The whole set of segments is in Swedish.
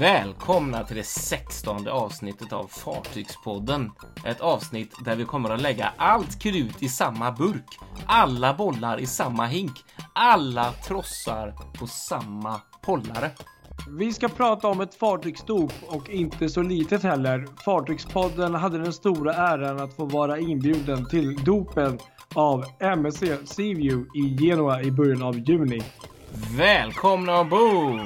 Välkomna till det sextonde avsnittet av Fartygspodden. Ett avsnitt där vi kommer att lägga allt krut i samma burk, alla bollar i samma hink, alla trossar på samma pollare. Vi ska prata om ett fartygsdop och inte så litet heller. Fartygspodden hade den stora äran att få vara inbjuden till dopen av MSC Seaview i Genua i början av juni. Välkomna ombord!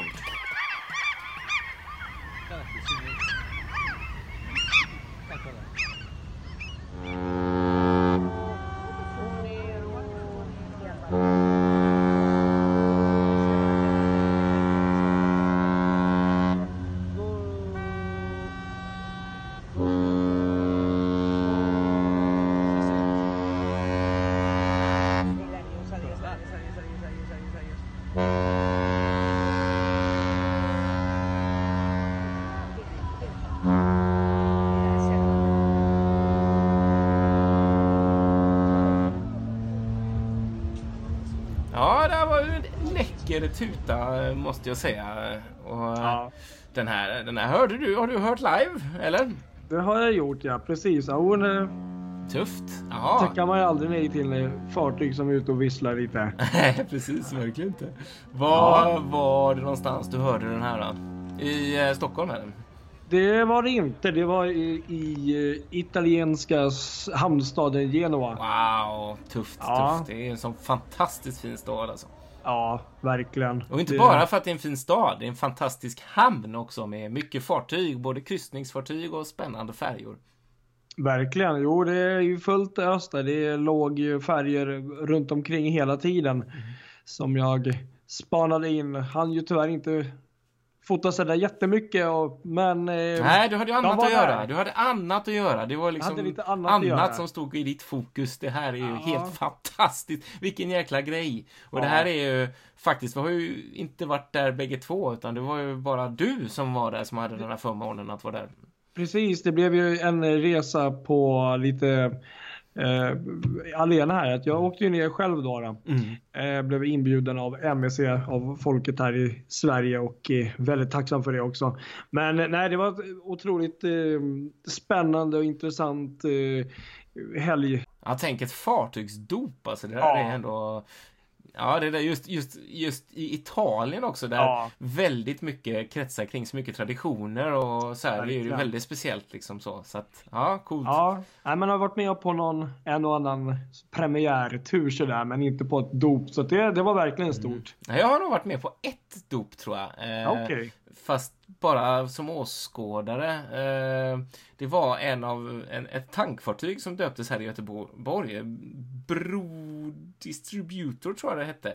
Ja, det här var ju läcker tuta måste jag säga. Och Ja. den, här, den här hörde du, har du hört live? Eller? Det har jag gjort ja, precis. Ja, hon eh, Tufft. Jaha. tackar man ju aldrig nej till när fartyg som är ute och visslar lite. Nej, precis. Verkligen inte. Var var det någonstans du hörde den här då? I eh, Stockholm eller? Det var det inte. Det var i, i eh, italienska hamnstaden Genua. Wow, tufft, Ja. tufft. Det är en sån fantastiskt fin stad alltså. Ja, verkligen. Och inte det, bara för att det är en fin stad, det är en fantastisk hamn också med mycket fartyg, både kryssningsfartyg och spännande färjor. Verkligen. Jo, det är ju fullt ös där. Det låg ju färger runt omkring hela tiden. Mm. Som jag spanade in. Han ju tyvärr inte fota sådär jättemycket. Och, men... eh, Nej, du hade ju annat att göra. där. Du hade annat att göra. Det var liksom annat att göra. som stod i ditt fokus. Det här är ju Ja. helt fantastiskt. Vilken jäkla grej. Och Ja. det här är ju faktiskt, vi har ju inte varit där bägge två, utan det var ju bara du som var där som hade den här förmånen att vara där. Precis, det blev ju en resa på lite eh, alena här. Att jag åkte ju ner själv då. då. Eh, blev inbjuden av MSC, av folket här i Sverige och eh, väldigt tacksam för det också. Men eh, nej, det var ett otroligt eh, spännande och intressant eh, helg. Jag tänker ett fartygsdop, alltså det där Ja. är ändå... Ja, det där just, just, just i Italien också, där Ja. väldigt mycket kretsar kring så mycket traditioner och så här, det är ju väldigt speciellt liksom så. Så att, ja, coolt. Ja, nej, man har varit med på någon en och annan premiärtur sådär, men inte på ett dop. Så det, det var verkligen stort. Nej, Jag har nog varit med på ett dop tror jag. Eh, Okej. Fast bara som åskådare. Eh, det var en av en, ett tankfartyg som döptes här i Göteborg. Bro Distributor tror jag det hette.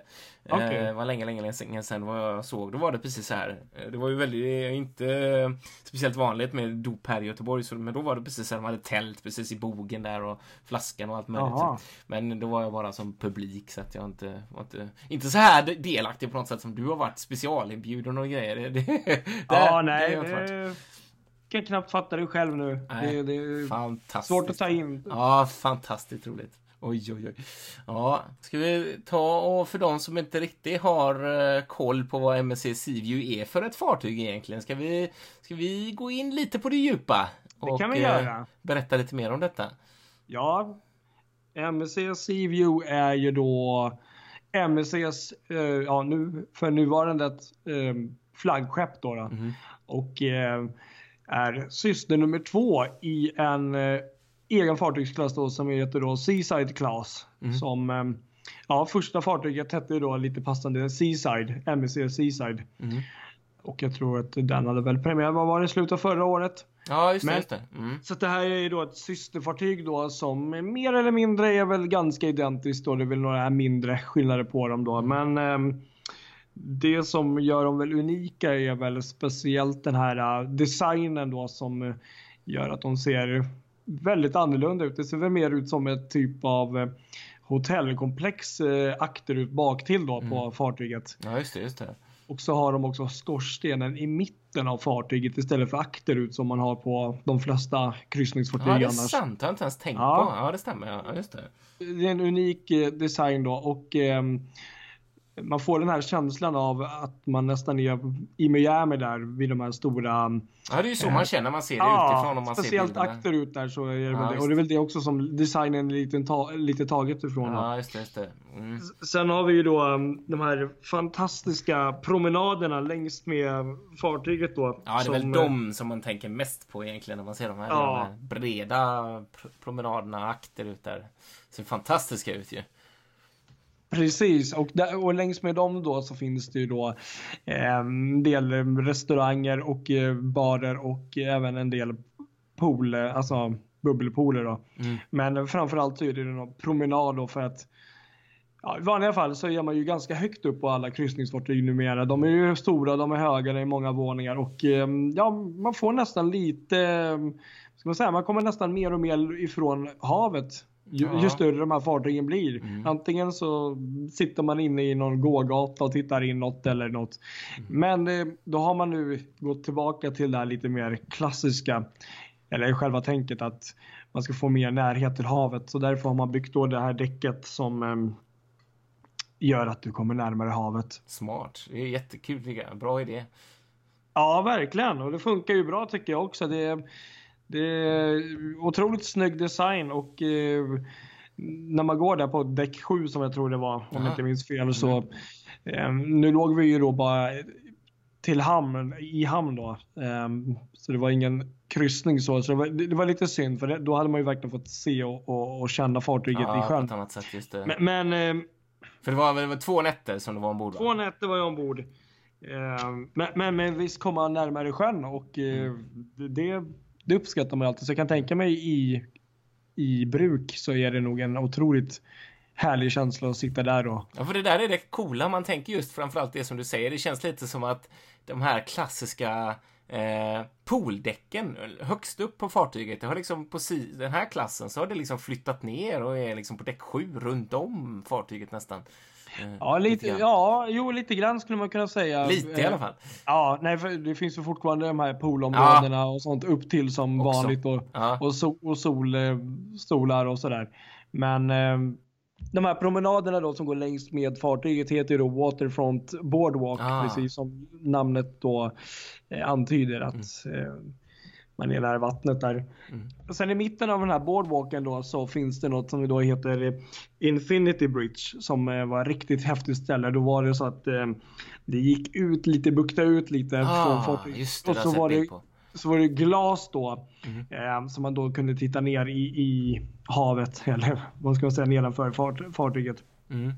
Eh, Okej. Det var länge, länge, länge sedan vad jag såg. Då var det precis så här. Eh, Det var ju väldigt, det är inte speciellt vanligt med dop här i Göteborg. Så, men då var det precis så här, de hade tält precis i bogen där och flaskan och allt möjligt. Jaha. Men då var jag bara som publik så att jag inte var inte, inte så här delaktig på något sätt som du har varit specialinbjuden och grejer. Det, det, Ja, nej. Det, kan knappt fatta det själv nu. Nej, det, det är Fantastiskt. svårt att ta in. Ja, fantastiskt roligt. Oj, oj, oj. Ja, ska vi ta och för de som inte riktigt har eh, koll på vad MSC Seaview är för ett fartyg egentligen, ska vi, ska vi gå in lite på det djupa? Det kan vi eh, göra. berätta lite mer om detta. Ja, MSC Seaview är ju då MSCs, eh, ja nu för nuvarande flaggskepp då. då. Mhm. Och eh, är syster nummer två i en eh, egen fartygsklass då som heter då Seaside Class. Mhm. Som, eh, ja första fartyget hette då lite passande Seaside, MSC Seaside. Mhm. Och jag tror att den hade väl premiär, vad var det, slutet av förra året? Ja, just det. Men- Just det. Mm. Så det här är ju då ett systerfartyg då som mer eller mindre är väl ganska identiskt då. Det är väl några mindre skillnader på dem då. Men ehm, det som gör dem väl unika är väl speciellt den här äh, designen då som eh, gör att de ser väldigt annorlunda ut. Det ser väl mer ut som ett typ av eh, hotellkomplex eh, akterut bak till då på fartyget. Ja, just det. Just det. Och så har de också skorstenen i mitten av fartyget istället för akterut som man har på de flesta kryssningsfartyg Ja, det är annars. sant. Det har jag inte ens tänkt Ja. på. Ja, det stämmer. Ja, just det. Det är en unik eh, design då och ehm, man får den här känslan av att man nästan är i Miami där vid de här stora... Ja, det är ju så man känner när man ser det ja, utifrån. Om man speciellt ser akterut där så är det ja, väl det. Och det är väl det också som designen är lite, ta, lite taget ifrån. Ja, just det. Just det. Mm. Sen har vi ju då um, de här fantastiska promenaderna längs med fartyget då. Ja, det är som, väl de som man tänker mest på egentligen när man ser de här, ja. de här breda promenaderna akterut där. Ser fantastiska ut ju. Precis, och, där, och längs med dem då så finns det ju då eh, en del restauranger och eh, barer och även en del pool, alltså bubbelpooler då. Mm. Men framförallt så är det en promenad då för att Ja, I vanliga fall så är man ju ganska högt upp på alla kryssningsfartyg numera. De är ju stora, de är höga, det är många våningar och eh, ja, man får nästan lite, ska man säga, man kommer nästan mer och mer ifrån havet ju, ja. ju, större de här fartygen blir. Mm. Antingen så sitter man inne i någon gågata och tittar inåt eller något. Mm. Men eh, då har man nu gått tillbaka till det här lite mer klassiska, eller själva tänket att man ska få mer närhet till havet. Så därför har man byggt då det här däcket som eh, gör att du kommer närmare havet. Smart, det är jättekul tycker jag. Bra idé. Ja, verkligen. Och det funkar ju bra tycker jag också. Det det är otroligt snygg design och eh, när man går där på däck 7 som jag tror det var, om jag inte minns fel, så eh, nu låg vi ju då bara till hamn, i hamn då. Eh, så det var ingen kryssning så. så det, var, det var lite synd för det, då hade man ju verkligen fått se och, och, och känna fartyget ja, i sjön. På ett sätt, just det. Men, men eh, för det var väl två nätter som du var ombord? Två nätter var jag ombord. Eh, men, men, men visst kom man närmare sjön och eh, mm. det det uppskattar man alltid. Så jag kan tänka mig i, i bruk så är det nog en otroligt härlig känsla att sitta där och... Ja, för det där är det coola. Man tänker just framförallt det som du säger. Det känns lite som att de här klassiska eh, pooldäcken högst upp på fartyget, det har liksom på si den här klassen så har det liksom flyttat ner och är liksom på däck 7 runt om fartyget nästan. Eh, ja, lite, lite ja, jo, lite grann skulle man kunna säga. Lite i alla fall. Ja, nej, för det finns ju fortfarande de här poolområdena ja. och sånt upp till som Också. vanligt och, ja. och, sol, och solstolar och sådär. Men eh, de här promenaderna då som går längst med fartyget heter ju då Waterfront Boardwalk, ah. precis som namnet då eh, antyder att mm. Eh, man är nära vattnet där. Mm. Och sen i mitten av den här boardwalken då så finns det något som då heter Infinity Bridge som eh, var ett riktigt häftigt ställe. Då var det så att eh, det gick ut lite, bukta ut lite ah, från fartyget. Och så var det, så var det glas då mm. eh, som man då kunde titta ner i, i havet eller vad ska man säga nedanför fart, fartyget. Mm.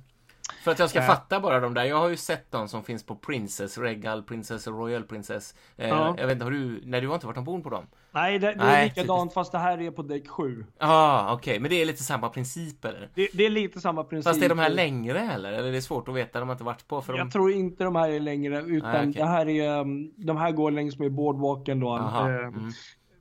För att jag ska äh. fatta bara de där. Jag har ju sett de som finns på Princess, Regal Princess Royal Princess. Eh, ja. Jag vet inte, har du, nej du har inte varit ombord på dem? Nej, det, det är likadant fast det här är på däck 7. Ja, ah, okej, okay. men det är lite samma princip eller? Det, det, är lite samma princip. Fast är de här längre eller? Eller är det svårt att veta? De har inte varit på? För jag de... tror inte de här är längre utan nej, okay. det här är, um, de här går längs med boardwalken då. Aha, eh, mm.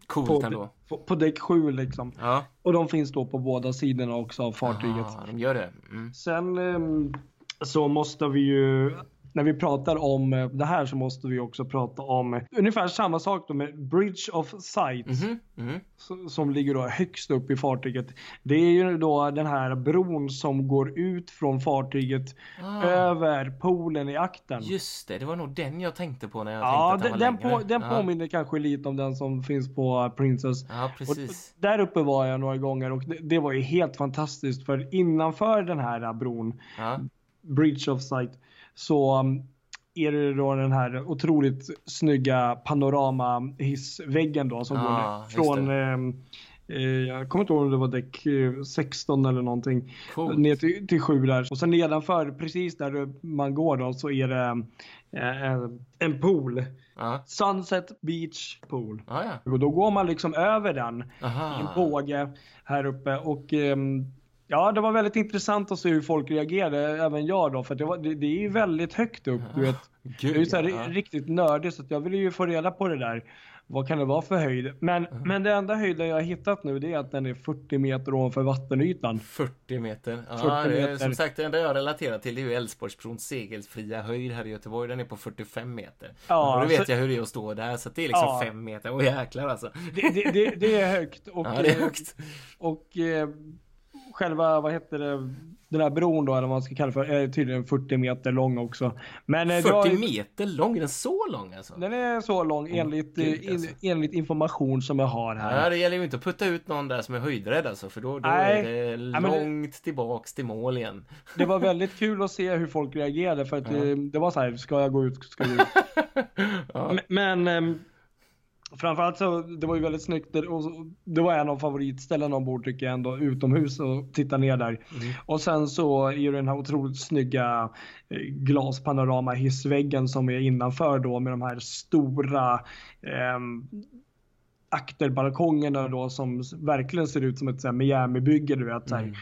Coolt på, ändå. På, på däck 7 liksom. Ja. Och de finns då på båda sidorna också av fartyget. Aha, de gör det. Mm. Sen um, så måste vi ju när vi pratar om eh, det här så måste vi också prata om ungefär samma sak då med Bridge of Sight. Mm -hmm. Mm. Som ligger då högst upp i fartyget. Det är ju då den här bron som går ut från fartyget ah. över poolen i akten. Just det, det var nog den jag tänkte på när jag ja, tänkte att den, den, på, den påminner kanske lite om den som finns på Princess. Ja, precis. Och där uppe var jag några gånger och det, det var ju helt fantastiskt för innanför den här bron. Bridge of Sight så um, är det då den här otroligt snygga panoramahissväggen då som ah, går från ehm, eh, jag kommer inte ihåg om det var däck 16 eh, eller någonting. Coolt. Ner till, till 7 där. Och sen nedanför, precis där man går då, så är det eh, en pool. Ah. Sunset Beach Pool. Ah, ja. Och då går man liksom över den Aha. i en båge här uppe och eh, Ja, det var väldigt intressant att se hur folk reagerade, även jag då, för det, var, det, det är ju väldigt högt upp. Du vet. Gud, det är ju så här, ja. riktigt nördigt, så jag ville ju få reda på det där. Vad kan det vara för höjd? Men, mm. men det enda höjden jag har hittat nu det är att den är 40 meter ovanför vattenytan. 40 meter? Ja, 40 meter. Är, som sagt det enda jag relaterar till är ju Älvsborgsbrons segelfria höjd här i Göteborg. Den är på 45 meter. Ja, och då vet så... jag hur det är att stå där, så det är liksom 5 ja. meter. Åh jäklar alltså. Det, det, det, det, är högt. Och, ja, det är högt. Och, och själva, vad heter det, den här bron då, eller vad man ska kalla för, är tydligen 40 meter lång också. Men, 40 har, meter lång? Är den så lång alltså? Den är så lång enligt, oh, alltså. enligt information som jag har här. Ja, det gäller ju inte att putta ut någon där som är höjdrädd alltså, för då, då är det långt det, tillbaks till mål igen. Det var väldigt kul att se hur folk reagerade för att ja. det, det, var så här, ska jag gå ut, ska jag gå ut? ja. Men, men ehm, Framförallt så, det var ju väldigt snyggt. Och det var en av favoritställena ombord tycker jag ändå, utomhus och titta ner där. Mm. Och sen så är det den här otroligt snygga eh, glaspanorama hissväggen som är innanför då med de här stora eh, akterbalkongerna då som verkligen ser ut som ett Miami-bygge du vet. Mm.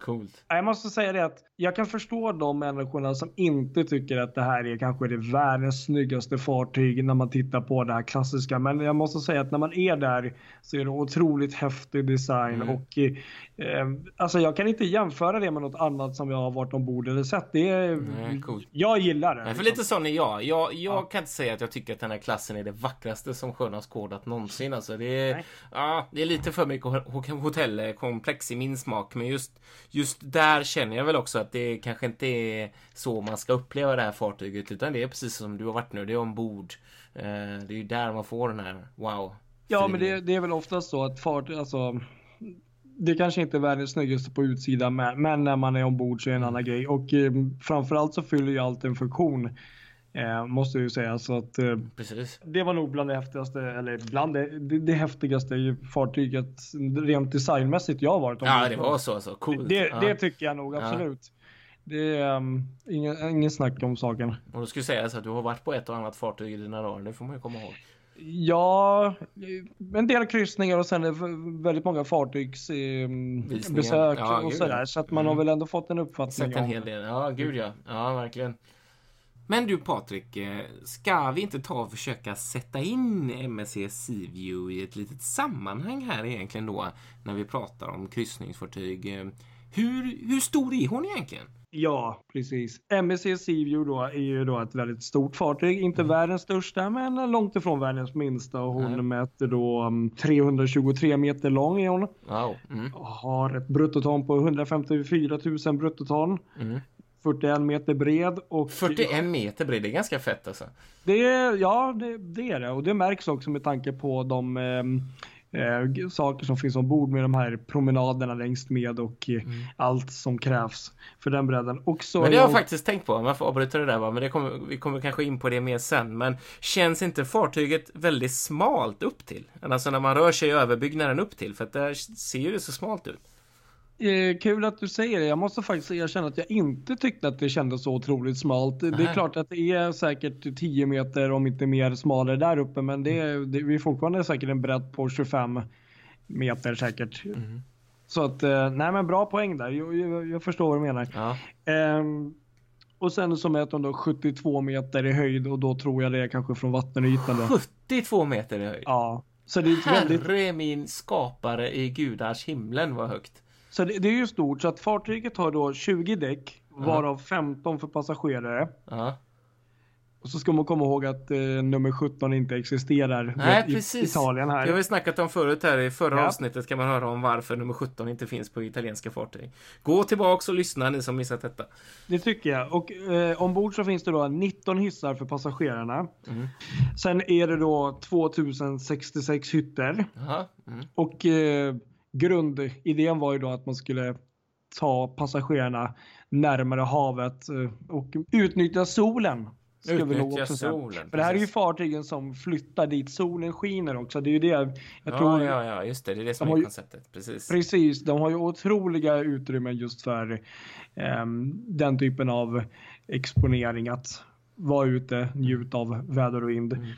Coolt. Jag måste säga det att jag kan förstå de människorna som inte tycker att det här är kanske det världens snyggaste fartyg när man tittar på det här klassiska. Men jag måste säga att när man är där så är det otroligt häftig design mm. och eh, alltså jag kan inte jämföra det med något annat som jag har varit ombord eller sett. Det är, Nej, cool. Jag gillar det. Nej, för lite sån är jag. Jag, jag ja. kan inte säga att jag tycker att den här klassen är det vackraste som sjön har skådat någonsin. Alltså det, är, ja, det är lite för mycket hotellkomplex i min smak. Men just, just där känner jag väl också att det kanske inte är så man ska uppleva det här fartyget utan det är precis som du har varit nu, det är ombord. Eh, det är ju där man får den här wow. Ja, men det, det, är väl oftast så att fartyg, alltså det kanske inte är världens snyggaste på utsidan men när man är ombord så är det en annan grej och eh, framförallt så fyller ju allt en funktion. Eh, måste jag ju säga så att eh, det var nog bland det häftigaste eller bland det, det, det häftigaste fartyget rent designmässigt jag har varit ombord. Ja, det var så alltså. Coolt. Det, ja. det tycker jag nog absolut. Ja. Det är um, ingen, ingen snack om saken. Och då skulle säga så att du har varit på ett och annat fartyg i dina dagar, det får man ju komma ihåg. Ja, en del kryssningar och sen väldigt många fartygsbesök eh, ja, och sådär. Så att man mm. har väl ändå fått en uppfattning. Sett en hel del, ja gud ja. Ja, verkligen. Men du Patrik, eh, ska vi inte ta och försöka sätta in MSC Seaview i ett litet sammanhang här egentligen då när vi pratar om kryssningsfartyg? Eh, hur, hur stor är hon egentligen? Ja, precis. MSC Seaview då är ju då ett väldigt stort fartyg. Inte mm. världens största, men långt ifrån världens minsta. Och hon mm. mäter då 323 meter lång är hon. Wow. Mm. Har ett bruttoton på 154 000 bruttoton. Mm. 41 meter bred. Och, 41 meter bred, det är ganska fett alltså. Det, ja, det, det är det. Och det märks också med tanke på de eh, eh, saker som finns ombord med de här promenaderna längst med och eh, mm. allt som krävs för den bredden. Och men det har jag faktiskt tänkt på, man får avbryta det där va, men det kommer, vi kommer kanske in på det mer sen. Men känns inte fartyget väldigt smalt upp till? Alltså när man rör sig över byggnaden upp till, för att där ser ju det så smalt ut. Eh, kul att du säger det. Jag måste faktiskt erkänna att jag inte tyckte att det kändes så otroligt smalt. Nej. Det är klart att det är säkert 10 meter om inte mer smalare där uppe men det, det är fortfarande säkert en bredd på 25 meter säkert. Mm. Så att, eh, nej men bra poäng där. Jag, jag, jag förstår vad du menar. Ja. Eh, och sen så mäter hon då 72 meter i höjd och då tror jag det är kanske från vattenytan. Då. 72 meter i höjd? Ja. Så det är Herre väldigt... min skapare i gudars himlen vad högt. Så det, det, är ju stort. Så att fartyget har då 20 däck, varav 15 för passagerare. Uh Och så ska man komma ihåg att eh, nummer 17 inte existerar Nej, i precis. Italien här. Det har vi snackat om förut här. I förra ja. avsnittet kan man höra om varför nummer 17 inte finns på italienska fartyg. Gå tillbaks och lyssna ni som missat detta. Det tycker jag. Och eh, ombord så finns det då 19 hissar för passagerarna. Mm. Sen är det då 2066 hytter. Mm. Och eh, grundidén var ju då att man skulle ta passagerarna närmare havet eh, och utnyttja solen. Utnyttja solen. För det här är ju fartygen som flyttar dit solen skiner också. Det är ju det jag ja, tror. Ja, ja, just det. Det är det som de är konceptet. Precis. Precis. De har ju otroliga utrymmen just för um, den typen av exponering. Att vara ute, njuta av väder och vind. Mm.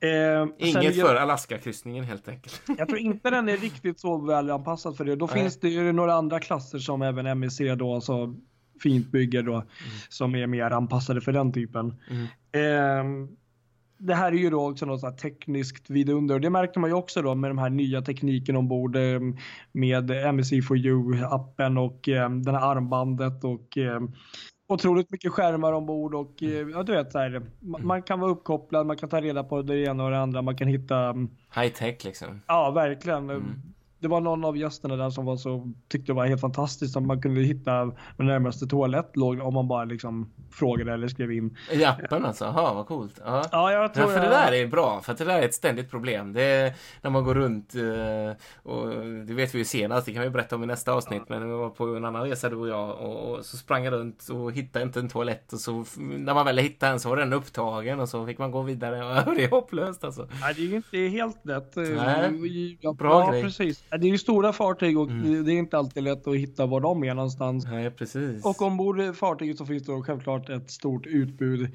Eh, Inget för Alaska-kryssningen helt enkelt. Jag tror inte den är riktigt så väl anpassad för det. Då Nej. finns det ju några andra klasser som även MEC då, alltså fint bygger då, mm. som är mer anpassade för den typen. Mm. Eh, det här är ju då också något så tekniskt vidunder och det märkte man ju också då med de här nya tekniken ombord eh, med MEC for you-appen och eh, det här armbandet och eh, otroligt mycket skärmar ombord och mm. ja, du vet så här, man, man kan vara uppkopplad, man kan ta reda på det ena och det andra, man kan hitta mm, high tech liksom. Ja, verkligen. Mm. Det var någon av gästerna där som var så, tyckte det var helt fantastiskt att man kunde hitta den närmaste toalett låg om man bara liksom frågade eller skrev in. I appen alltså? Jaha, vad coolt. Ja. Ja, jag tror Ja, för jag... det där är bra, för det där är ett ständigt problem. Det är när man går runt eh, och det vet vi ju senast, det kan vi berätta om i nästa avsnitt, men vi var på en annan resa du och jag och, så sprang jag runt och hittade inte en toalett och så när man väl hittade en så var den upptagen och så fick man gå vidare det är hopplöst alltså. Nej, det är ju inte helt lätt. Nej, ja, bra ja, grej. precis. Det är ju stora fartyg och Mm. det- är inte alltid lätt att hitta var de är någonstans. Nej, precis. Och ombord fartyget så finns det då självklart ett stort utbud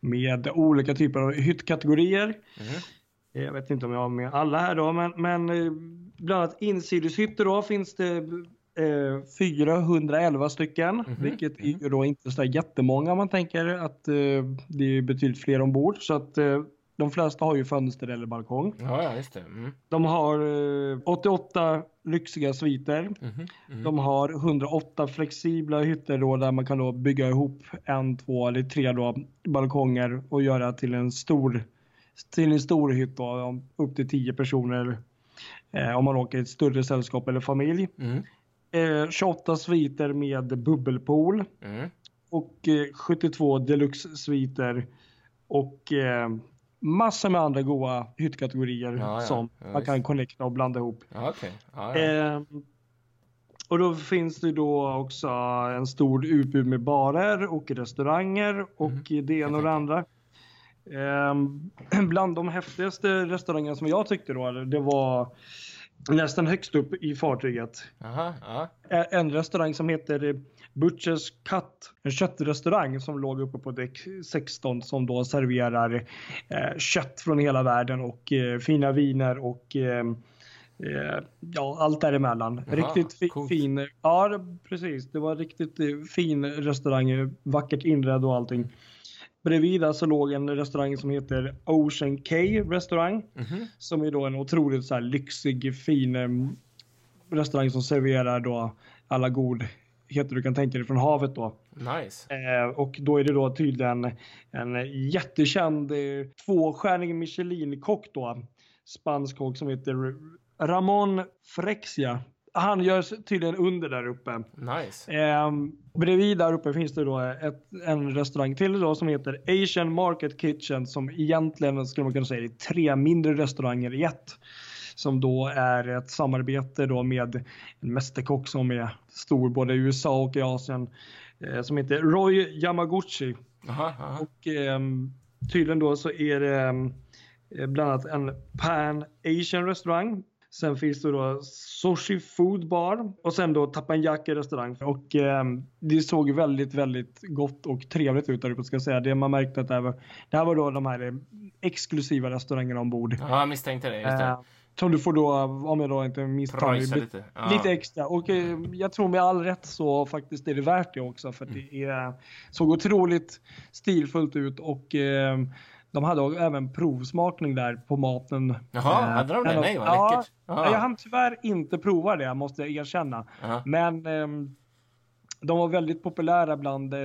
med olika typer av hyttkategorier. Mhm. Jag vet inte om jag har med alla här då, men, men eh, bland annat insideshytter då finns det eh, 411 stycken, Mhm, vilket är ju då inte så jättemånga om man tänker att eh, det är betydligt fler ombord. Så att eh, de flesta har ju fönster eller balkong. Ja, ja, just det. Mm. De har eh, 88 lyxiga sviter. Mhm, mhm. De har 108 flexibla hytter då där man kan då bygga ihop en, två eller tre då balkonger och göra till en stor, till en stor hytt då, upp till 10 personer eh, om man åker i ett större sällskap eller familj. Mm. Eh, 28 sviter med bubbelpool Mm. och eh, 72 deluxe-sviter och eh, massor med andra goa hyttkategorier Ja, som Ja, man kan connecta och blanda ihop. Ja. Eh, och då finns det då också en stor utbud med barer och restauranger och Mhm. det ena och det andra. Eh, bland de häftigaste restaurangerna som jag tyckte då, det var nästan högst upp i fartyget. Aha. Eh, En restaurang som heter Butchers Cut. En köttrestaurang som låg uppe på däck 16 som då serverar eh, kött från hela världen och eh, fina viner och eh, eh, ja, allt däremellan. Jaha, riktigt fi- coolt. fin. Ja, precis. Det var riktigt eh, fin restaurang. Vackert inredd och allting. Bredvid där så låg en restaurang som heter Ocean K restaurang. Mhm. Som är då en otroligt så här lyxig, fin eh, restaurang som serverar då alla godheter du kan tänka dig från havet då. Nice. Eh, och då är det då tydligen en jättekänd eh, tvåstjärnig Michelin-kock då. Spansk kock som heter Ramon Frexia. Han gör tydligen under där uppe. Nice. Eh, bredvid där uppe finns det då ett, en restaurang till då som heter Asian Market Kitchen som egentligen skulle man kunna säga är tre mindre restauranger i ett. Som då är ett samarbete då med en mästerkock som är stor både i USA och i Asien. Eh, som heter Roy Yamaguchi. Aha, aha. Och ehm, tydligen då så är det ehm, eh, bland annat en Pan Asian restaurang. Sen finns det då Sushi Food Bar och sen då Tapanjaki restaurang. Och ehm, det såg väldigt, väldigt gott och trevligt ut där uppe ska jag säga. Det man märkte att det här var, det här var då de här eh, exklusiva restaurangerna ombord. Ja, jag misstänkte det. Just det. Som du får då, om jag då inte misstar lite. Ja. Lite extra och eh, jag tror med all rätt så faktiskt är det värt det också för Mm. det är, såg otroligt stilfullt ut och eh, de hade även provsmakning där på maten. Jaha, Eh, hade de det? Nej, vad läckert. Ja. Jag hann tyvärr inte prova det måste jag erkänna. Ja. Men ehm, de var väldigt populära bland eh,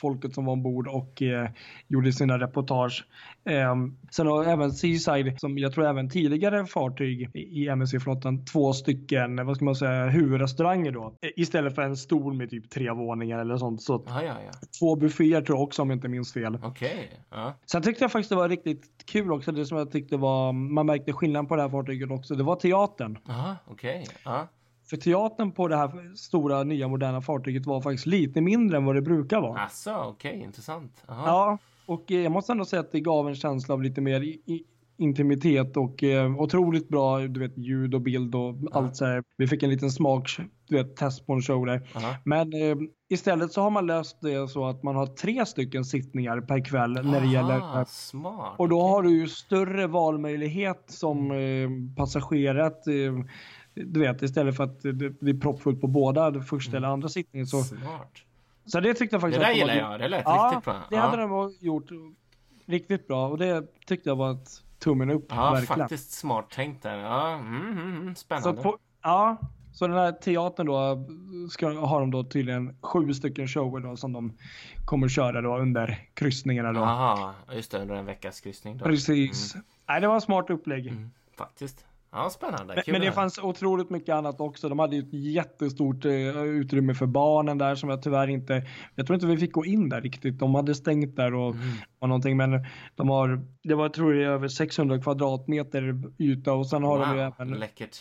folket som var ombord och eh, gjorde sina reportage. Ehm, sen har även Seaside, som jag tror även tidigare fartyg i MSC-flottan, två stycken, vad ska man säga, huvudrestauranger då. Eh, Istället för en stol med typ tre våningar eller sånt. Så Ja, ja, ja. två bufféer tror jag också om jag inte minns fel. Okej. Ja. Sen tyckte jag faktiskt det var riktigt kul också, det som jag tyckte var, man märkte skillnad på det här fartyget också, det var teatern. Aha, okej. Ja. För teatern på det här stora nya moderna fartyget var faktiskt lite mindre än vad det brukar vara. Asså, okej. Intressant. Aha. Ja, och eh, jag måste ändå säga att det gav en känsla av lite mer i, intimitet och eh, otroligt bra du vet, ljud och bild och allt så här. Vi fick en liten smak, du vet, test på en show där. Aha. Men eh, istället så har man löst det så att man har tre stycken sittningar per kväll när det gäller Aha, smart. och då okej. har du ju större valmöjlighet som eh, passagerare. Att, eh, du vet, istället för att det det är proppfullt på båda, det första eller andra sittningen. Så, Smart. så det tyckte jag Det faktiskt där att de gillar hade- jag. Det lät Ja, riktigt bra. det hade de gjort riktigt bra och det tyckte jag var ett tummen upp. Ja, verkligen. faktiskt smart tänkt där. Ja, mm, mm, mm, Så, spännande. att på, ja, så den här teatern då ska, har de då tydligen sju stycken shower då som de kommer köra då under kryssningarna då. Aha, just det, under en veckas kryssning då. Precis. Nej, det var en smart upplägg. Mm, faktiskt. Ja, spännande. Men, Kul men det fanns otroligt mycket annat också. De hade ju ett jättestort eh, utrymme för barnen där som jag tyvärr inte, jag tror inte vi fick gå in där riktigt. De hade stängt där och, Mm. och någonting men de har, det var tror jag över 600 kvadratmeter yta och sen har de ju Wow, även läckert.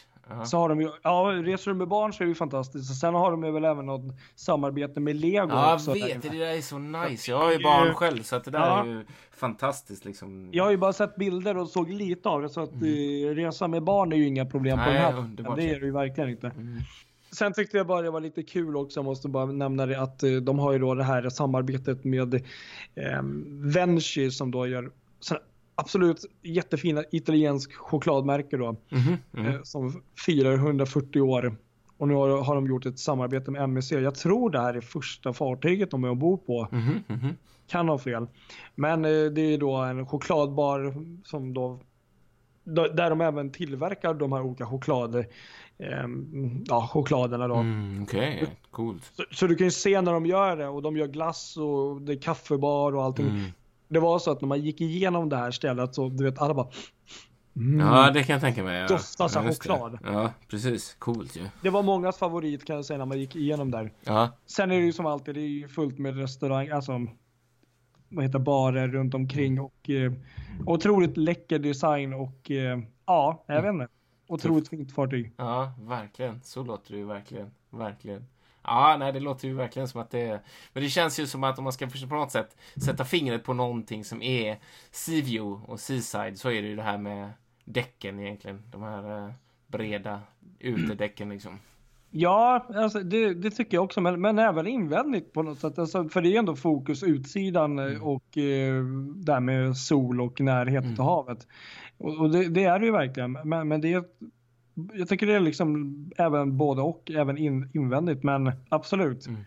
Så har de ju, ja reser du med barn så är det ju fantastiskt. Och sen har de ju väl även något samarbete med Lego Ja, jag vet. Det där är så nice. Jag har ju barn själv, så att det där Ja. är ju fantastiskt liksom. Jag har ju bara sett bilder och såg lite av det så att eh, resa med barn är ju inga problem på Mm. Nej, den här underbart. Det är det ju verkligen inte. Mm. Sen tyckte jag bara det var lite kul också, jag måste bara nämna det att eh, de har ju då det här samarbetet med eh, Venchi som då gör absolut jättefina italiensk chokladmärke då Mhm, mhm. eh, som firar 140 år. Och nu har, har de gjort ett samarbete med MSC. Jag tror det här är första fartyget de är ombord på. Mhm, mhm. Kan ha fel. Men eh, det är då en chokladbar som då där de även tillverkar de här olika choklad, eh, ja, chokladerna då. Mm, Okej, coolt. Så, så du kan ju se när de gör det och de gör glass och det är kaffebar och allting. Mm. Det var så att när man gick igenom det här stället så du vet alla bara mm. Ja, det kan jag tänka mig. Ja. Doftar så här Ja, just det. choklad. Ja, precis. Coolt ju. Det var mångas favorit kan jag säga när man gick igenom där. Ja. Sen är det ju som alltid, det är ju fullt med restaurang, alltså vad heter barer runt omkring och eh, otroligt läcker design och eh, ja, jag vet inte. Otroligt fint fartyg. Ja, verkligen. Så låter det ju verkligen. Verkligen. Ja, nej, det låter ju verkligen som att det är... Men det känns ju som att om man ska på något sätt sätta fingret på någonting som är Seaview och Seaside så är det ju det här med däcken egentligen. De här eh, breda utedäcken liksom. Ja, alltså det, det tycker jag också, men, men även invändigt på något sätt. Alltså, för det är ändå fokus utsidan eh, och eh, där med sol och närhet till havet. Och, och det, det är det ju verkligen, men, men det är jag tycker det är liksom även både och, även in, invändigt, men absolut. Mm.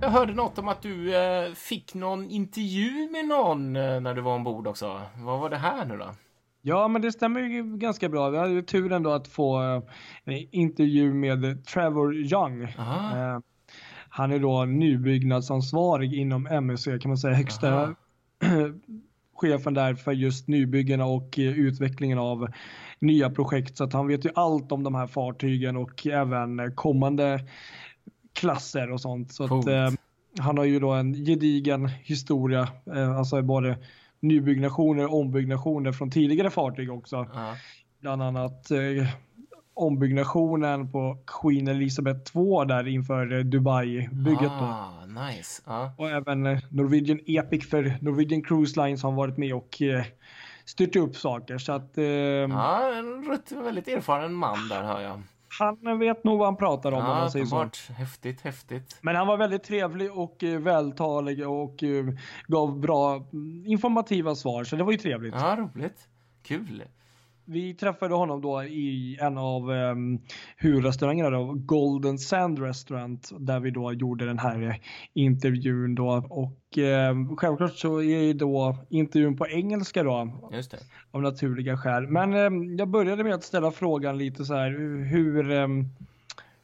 Jag hörde något om att du eh, fick någon intervju med någon eh, när du var ombord också. Vad var det här nu då? Ja, men det stämmer ju ganska bra. Vi hade ju turen då att få eh, en intervju med Trevor Young. Eh, han är då nybyggnadsansvarig inom MSC kan man säga, högsta. chefen där för just nybyggena och eh, utvecklingen av nya projekt. Så att han vet ju allt om de här fartygen och även kommande klasser och sånt. Så att, eh, han har ju då en gedigen historia, eh, alltså både nybyggnationer och ombyggnationer från tidigare fartyg också. Ja. Bland annat eh, ombyggnationen på Queen Elizabeth 2 där inför Dubai-bygget. Ah, nice. Ja. Och även eh, Norwegian Epic för Norwegian Cruise Lines har varit med och eh, styrt upp saker. Så att eh, Ja, en väldigt erfaren man där hör jag. han vet nog vad han pratar om om Ja, man säger så. Häftigt, häftigt. Men han var väldigt trevlig och eh, vältalig och eh, gav bra mm, informativa svar. Så det var ju trevligt. Ja, roligt. Kul. Vi träffade honom då i en av um, huvudrestaurangerna då, Golden Sand Restaurant, där vi då gjorde den här intervjun då. Och eh, självklart så är ju då intervjun på engelska då, av naturliga skäl. Men eh, jag började med att ställa frågan lite så här, hur,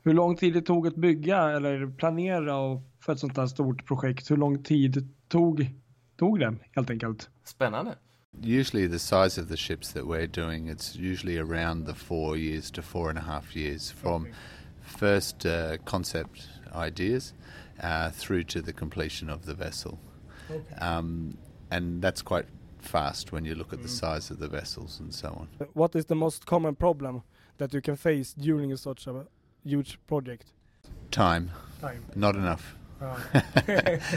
hur lång tid det tog att bygga eller planera för ett sånt här stort projekt. Hur lång tid tog, tog det helt enkelt? Spännande. Usually, the size of the ships that we're doing, it's usually around the four years to four and a half years from first uh, concept ideas uh, through to the completion of the vessel. Um, and that's quite fast when you look at the size of the vessels and so on. What is the most common problem that you can face during such a huge project? Time, Time. not enough.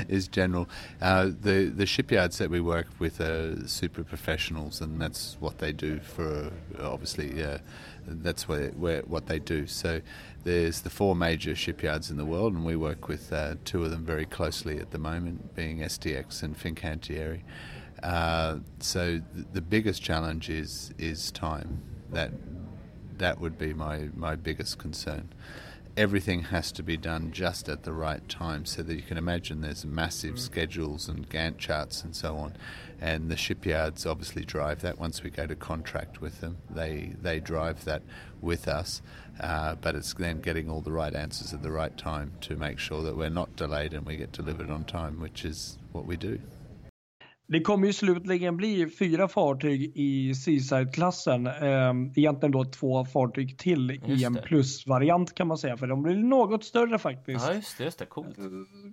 is general. Uh, the the shipyards that we work with are super professionals, and that's what they do for. Obviously, uh, that's where, where what they do. So there's the four major shipyards in the world, and we work with uh, two of them very closely at the moment, being STX and Fincantieri. Uh, so th- the biggest challenge is is time. That that would be my, my biggest concern. Everything has to be done just at the right time so that you can imagine there's massive schedules and Gantt charts and so on. And the shipyards obviously drive that once we go to contract with them. They, they drive that with us. Uh, but it's then getting all the right answers at the right time to make sure that we're not delayed and we get delivered on time, which is what we do. Det kommer ju slutligen bli fyra fartyg i Seaside-klassen. Eh, egentligen då två fartyg till i en plus-variant kan man säga, för de blir något större faktiskt. Ja, just det. Just det. Coolt.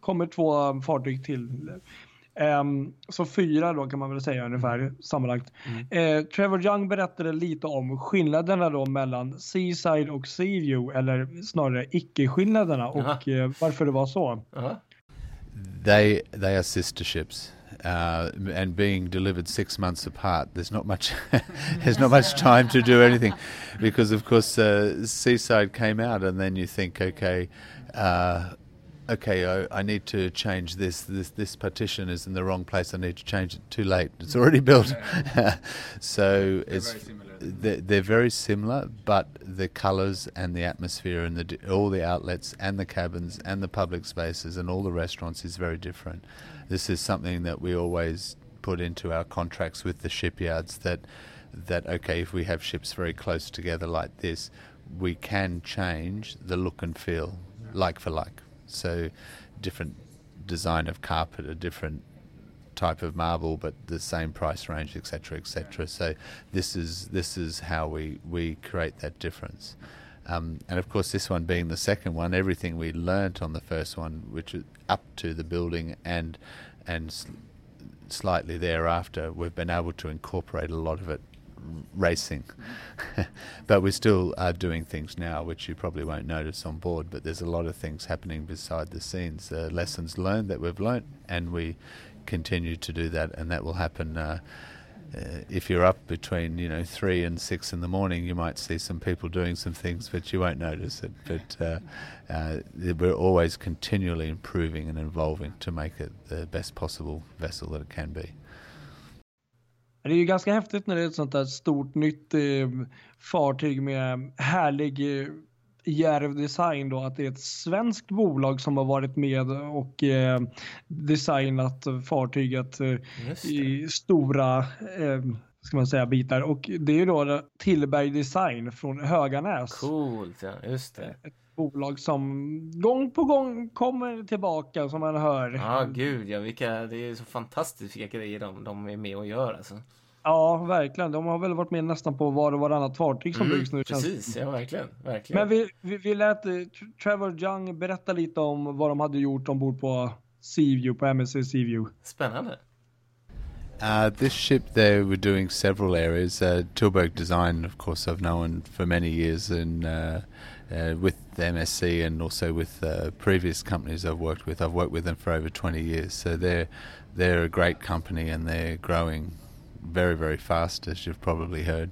kommer två fartyg till. Um, så fyra då kan man väl säga ungefär sammanlagt. Mm. Uh, Trevor Young berättade lite om skillnaderna då mellan Seaside och Seaview eller snarare icke-skillnaderna och uh, varför det var så. -huh. They, they are sister ships. Uh, and being delivered six months apart, there's not much there's not much time to do anything, because of course uh, Seaside came out, and then you think, okay, uh, okay, I, I, need to change this. This this partition is in the wrong place. I need to change it. Too late. It's already built. so they're it's very they're, they're, very similar, but the colours and the atmosphere and the all the outlets and the cabins and the public spaces and all the restaurants is very different this is something that we always put into our contracts with the shipyards that that okay if we have ships very close together like this we can change the look and feel like for like. So different design of carpet a different type of marble but the same price range etc etc so this is this is how we we create that difference um, and of course, this one being the second one, everything we learnt on the first one, which is up to the building and and sl- slightly thereafter, we've been able to incorporate a lot of it racing. but we still are doing things now, which you probably won't notice on board. But there's a lot of things happening beside the scenes, uh, lessons learned that we've learnt, and we continue to do that, and that will happen. Uh, uh, if you're up between you know three and six in the morning, you might see some people doing some things, but you won't notice it. But uh, uh, we're always continually improving and evolving to make it the best possible vessel that it can be. Det är ju ganska häftigt när det är ett sånt där stort nytt eh, fartyg med härlig Järv då att det är ett svenskt bolag som har varit med och eh, designat fartyget eh, i stora eh, ska man säga bitar och det är ju då Tillberg Design från Höganäs. Coolt, ja just det. Ett bolag som gång på gång kommer tillbaka som man hör. Ja, gud ja, vilka, det är så fantastiskt vilka grejer de, de är med och gör alltså. Ja, verkligen. De har väl varit med nästan på var och varannat fartyg som mm, byggs nu. Precis, ja verkligen. verkligen. Men vi, vi, vi lät eh, Trevor Young berätta lite om vad de hade gjort ombord på Seaview, på MSC Seaview. Spännande. Uh, this ship, they were doing several areas. Uh, Tilburg Design, of course, I've known for many years, and uh, uh with MSC and also with uh, previous companies I've worked with. I've worked with them for over 20 years, so they're they're a great company and they're growing very very fast, as you've probably heard.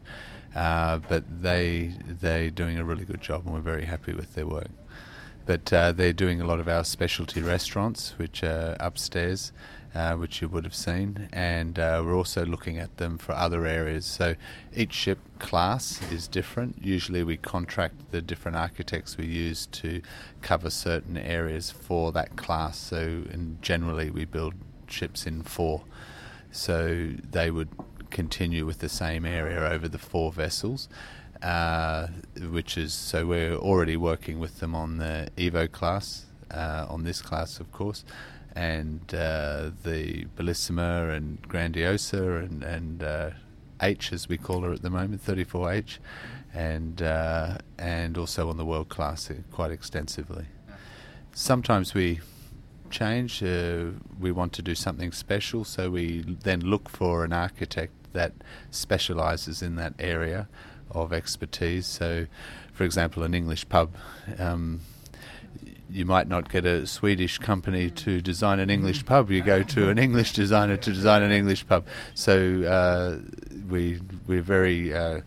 Uh, but they they're doing a really good job, and we're very happy with their work. But uh, they're doing a lot of our specialty restaurants, which are upstairs, uh, which you would have seen, and uh, we're also looking at them for other areas. So each ship class is different. Usually, we contract the different architects we use to cover certain areas for that class. So, and generally, we build ships in four so they would continue with the same area over the four vessels. Uh, which is so we're already working with them on the Evo class, uh, on this class, of course, and uh, the Bellissima and Grandiosa and and uh, H as we call her at the moment, 34H, and uh, and also on the world class quite extensively. Sometimes we change. Uh, we want to do something special, so we then look for an architect that specialises in that area of expertise. So, for example, an English pub. Um, you might not get a Swedish company to design an English pub. You go to an English designer to design an English pub. So uh, we we're very uh,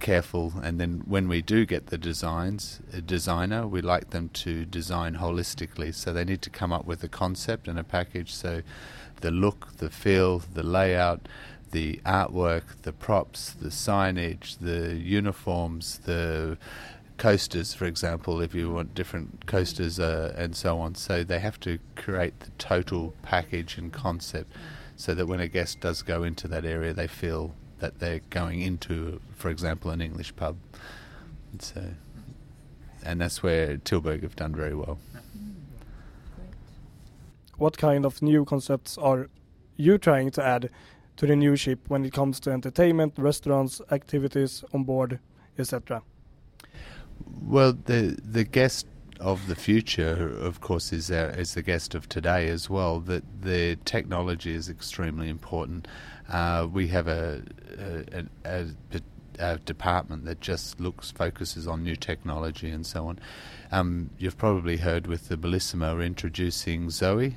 careful and then when we do get the designs a designer we like them to design holistically. So they need to come up with a concept and a package. So the look the feel the layout the artwork the props the signage the uniforms the coasters for example if you want different coasters uh, and so on. So they have to create the total package and concept so that when a guest does go into that area they feel that they're going into, for example, an English pub. So, uh, and that's where Tilburg have done very well. What kind of new concepts are you trying to add to the new ship when it comes to entertainment, restaurants, activities on board, etc.? Well, the the guest of the future, of course, is our, is the guest of today as well. That the technology is extremely important. Uh, we have a a, a, a, department that just looks focuses on new technology and so on. Um, you've probably heard with the Bellissima we're introducing Zoe,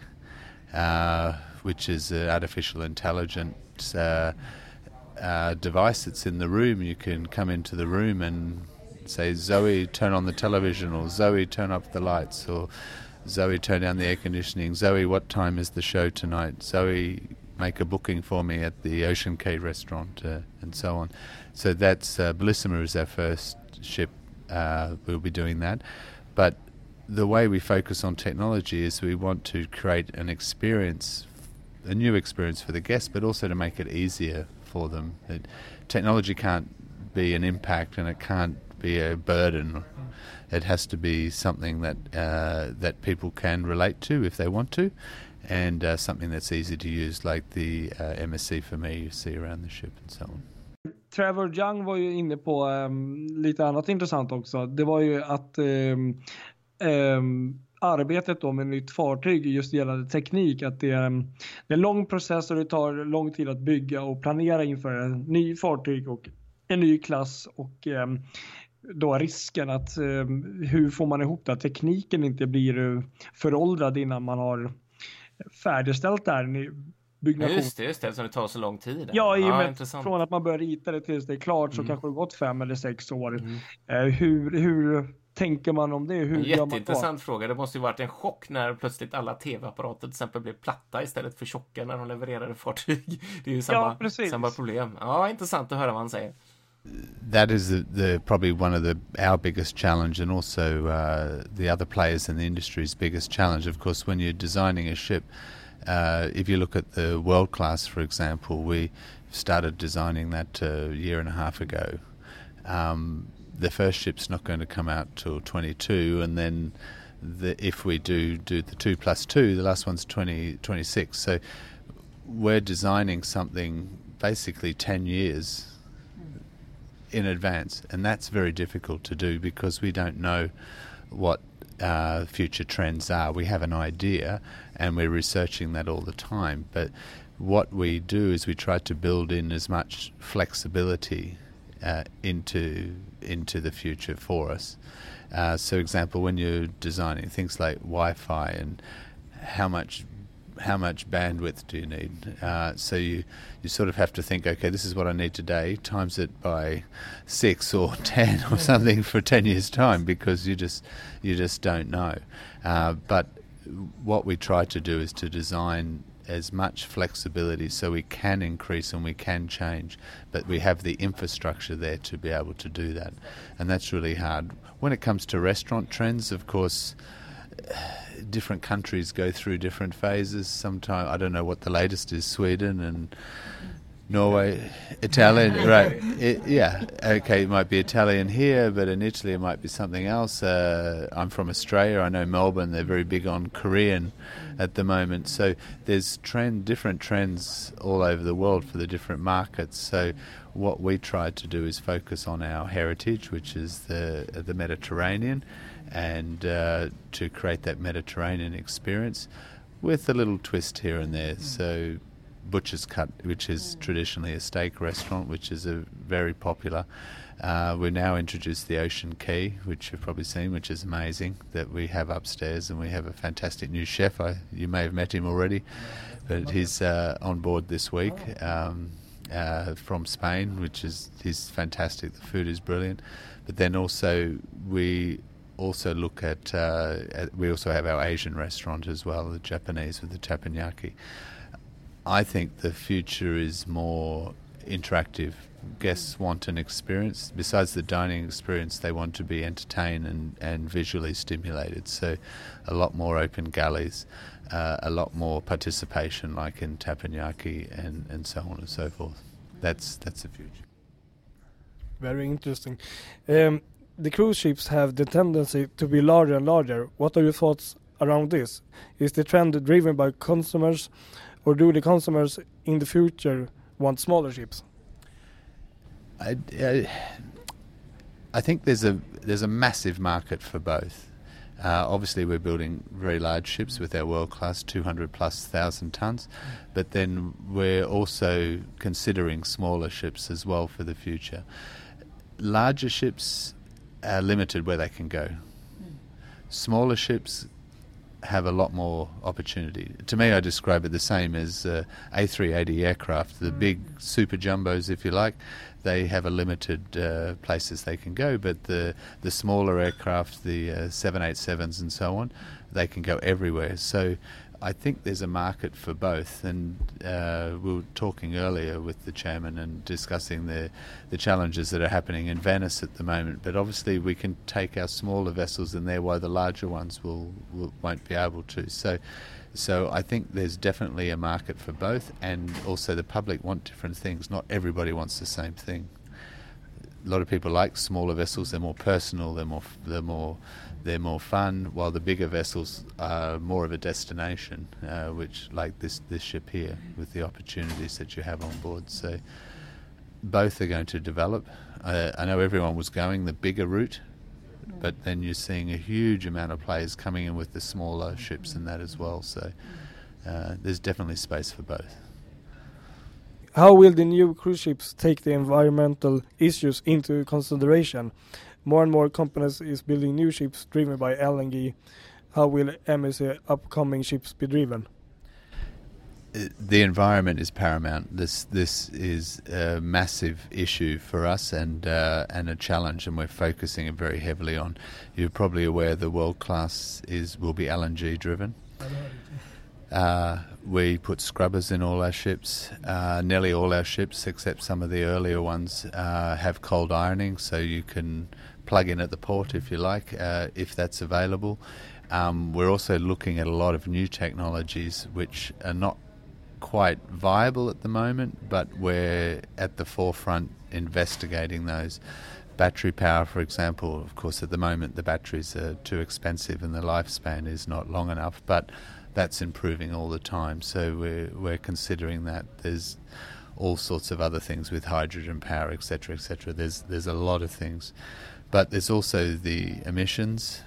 uh, which is an artificial intelligence uh, uh, device that's in the room. You can come into the room and say, Zoe, turn on the television, or Zoe, turn up the lights, or Zoe, turn down the air conditioning. Zoe, what time is the show tonight? Zoe, make a booking for me at the Ocean Quay restaurant, uh, and so on. So that's uh, Bellissima is our first ship. Uh, we'll be doing that, but the way we focus on technology is we want to create an experience, a new experience for the guests, but also to make it easier for them. It, technology can't be an impact, and it can't be a burden. It has to be something that uh, that people can relate to if they want to, and uh, something that's easy to use, like the uh, MSC for me you see around the ship and so on. Trevor Young var ju inne på um, lite annat intressant också. Det var ju att um, um, arbetet då med nytt fartyg just gällande teknik, att det är, um, det är en lång process och det tar lång tid att bygga och planera inför en ny fartyg och en ny klass och um, då risken att um, hur får man ihop det att tekniken inte blir uh, föråldrad innan man har färdigställt det här byggnation. Just det, just det, eftersom det tar så lång tid. Ja, i och med ja, från att man börjar rita det tills det är klart så mm. kanske det gått fem eller sex år. Mm. Eh, hur, hur tänker man om det? Hur Jätteintressant fråga. Det måste ju varit en chock när plötsligt alla tv-apparater till exempel blev platta istället för tjocka när de levererade fartyg. Det är ju samma, ja, samma problem. Ja, intressant att höra vad han säger. That is the, the, probably one of the our biggest challenge, and also uh, the other players in the industry's biggest challenge. Of course, when you're designing a ship, uh, if you look at the world class, for example, we started designing that a year and a half ago. Um, the first ship's not going to come out till 22, and then the, if we do do the two plus two, the last one's 20, 26. So we're designing something basically 10 years in advance, and that's very difficult to do because we don't know what uh, future trends are. We have an idea, and we're researching that all the time. But what we do is we try to build in as much flexibility uh, into into the future for us. Uh, so, example, when you're designing things like Wi-Fi and how much how much bandwidth do you need? Uh, so you you sort of have to think, okay, this is what I need today, times it by six or ten or something for ten years' time, because you just you just don't know. Uh, but what we try to do is to design as much flexibility so we can increase and we can change, but we have the infrastructure there to be able to do that, and that's really hard. When it comes to restaurant trends, of course different countries go through different phases. Sometimes I don't know what the latest is. Sweden and Norway, Italian, right? It, yeah, okay. It might be Italian here, but in Italy it might be something else. Uh, I'm from Australia. I know Melbourne. They're very big on Korean at the moment. So there's trend, different trends all over the world for the different markets. So what we try to do is focus on our heritage, which is the the Mediterranean and uh, to create that Mediterranean experience with a little twist here and there. So, Butcher's Cut, which is traditionally a steak restaurant, which is a very popular. Uh, we now introduced the Ocean Key, which you've probably seen, which is amazing that we have upstairs, and we have a fantastic new chef. I, you may have met him already, but he's uh, on board this week. Um, uh, from Spain, which is he's fantastic. The food is brilliant, but then also we also look at, uh, at, we also have our Asian restaurant as well, the Japanese with the teppanyaki. I think the future is more interactive. Guests want an experience. Besides the dining experience, they want to be entertained and, and visually stimulated. So, a lot more open galleys, uh, a lot more participation, like in teppanyaki and, and so on and so forth. That's that's the future. Very interesting. Um, the cruise ships have the tendency to be larger and larger. What are your thoughts around this? Is the trend driven by consumers or do the consumers in the future want smaller ships? I, I, I think there's a there's a massive market for both. Uh, obviously, we're building very large ships with our world class 200 plus thousand tons, but then we're also considering smaller ships as well for the future. Larger ships are limited where they can go. Smaller ships have a lot more opportunity. To me, I describe it the same as uh, A380 aircraft, the big super jumbos, if you like. They have a limited uh, places they can go, but the the smaller aircraft, the uh, 787s and so on, they can go everywhere. So. I think there's a market for both, and uh, we were talking earlier with the chairman and discussing the the challenges that are happening in Venice at the moment. But obviously, we can take our smaller vessels in there, while the larger ones will, will won't be able to. So, so I think there's definitely a market for both, and also the public want different things. Not everybody wants the same thing. A lot of people like smaller vessels; they're more personal, they're more they're more they're more fun, while the bigger vessels are more of a destination, uh, which like this this ship here, with the opportunities that you have on board. So both are going to develop. Uh, I know everyone was going the bigger route, but then you're seeing a huge amount of players coming in with the smaller ships and that as well. So uh, there's definitely space for both. How will the new cruise ships take the environmental issues into consideration? More and more companies is building new ships driven by LNG. How will MSC upcoming ships be driven? Uh, the environment is paramount. This this is a massive issue for us and uh, and a challenge, and we're focusing it very heavily on. You're probably aware the world class is will be LNG driven. Uh, we put scrubbers in all our ships. Uh, nearly all our ships, except some of the earlier ones, uh, have cold ironing, so you can plug in at the port if you like, uh, if that's available. Um, we're also looking at a lot of new technologies which are not quite viable at the moment, but we're at the forefront investigating those. Battery power, for example, of course, at the moment the batteries are too expensive and the lifespan is not long enough, but that's improving all the time. So we're, we're considering that. There's all sorts of other things with hydrogen power, etc., etc. There's there's a lot of things, but there's also the emissions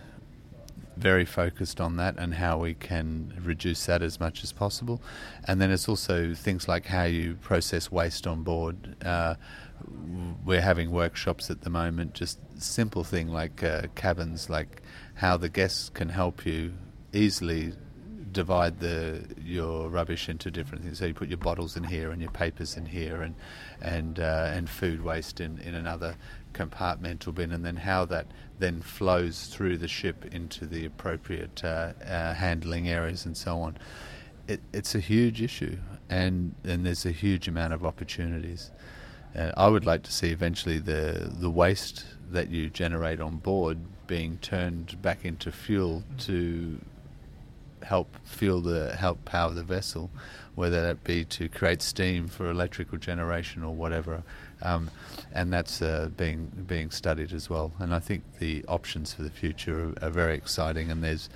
very focused on that and how we can reduce that as much as possible. And then it's also things like how you process waste on board. Uh, we're having workshops at the moment, just simple thing like uh, cabins, like how the guests can help you easily divide the your rubbish into different things. So you put your bottles in here and your papers in here, and and uh, and food waste in, in another compartmental bin, and then how that then flows through the ship into the appropriate uh, uh, handling areas and so on. It, it's a huge issue, and and there's a huge amount of opportunities. Uh, I would like to see eventually the the waste that you generate on board being turned back into fuel to help fuel the help power the vessel, whether that be to create steam for electrical generation or whatever, um, and that's uh, being being studied as well. And I think the options for the future are, are very exciting, and there's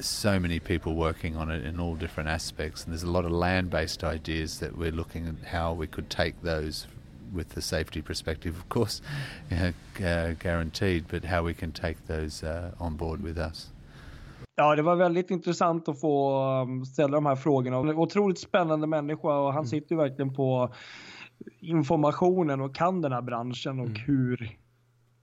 so many people working on it in all different aspects, and there's a lot of land-based ideas that we're looking at how we could take those with the safety perspective, of course, uh, guaranteed, but how we can take those uh, on board with us. Ja, det var väldigt intressant att få um, ställa de här frågorna. Otroligt spännande människa och han mm. sitter ju verkligen på informationen och kan den här branschen och mm. hur,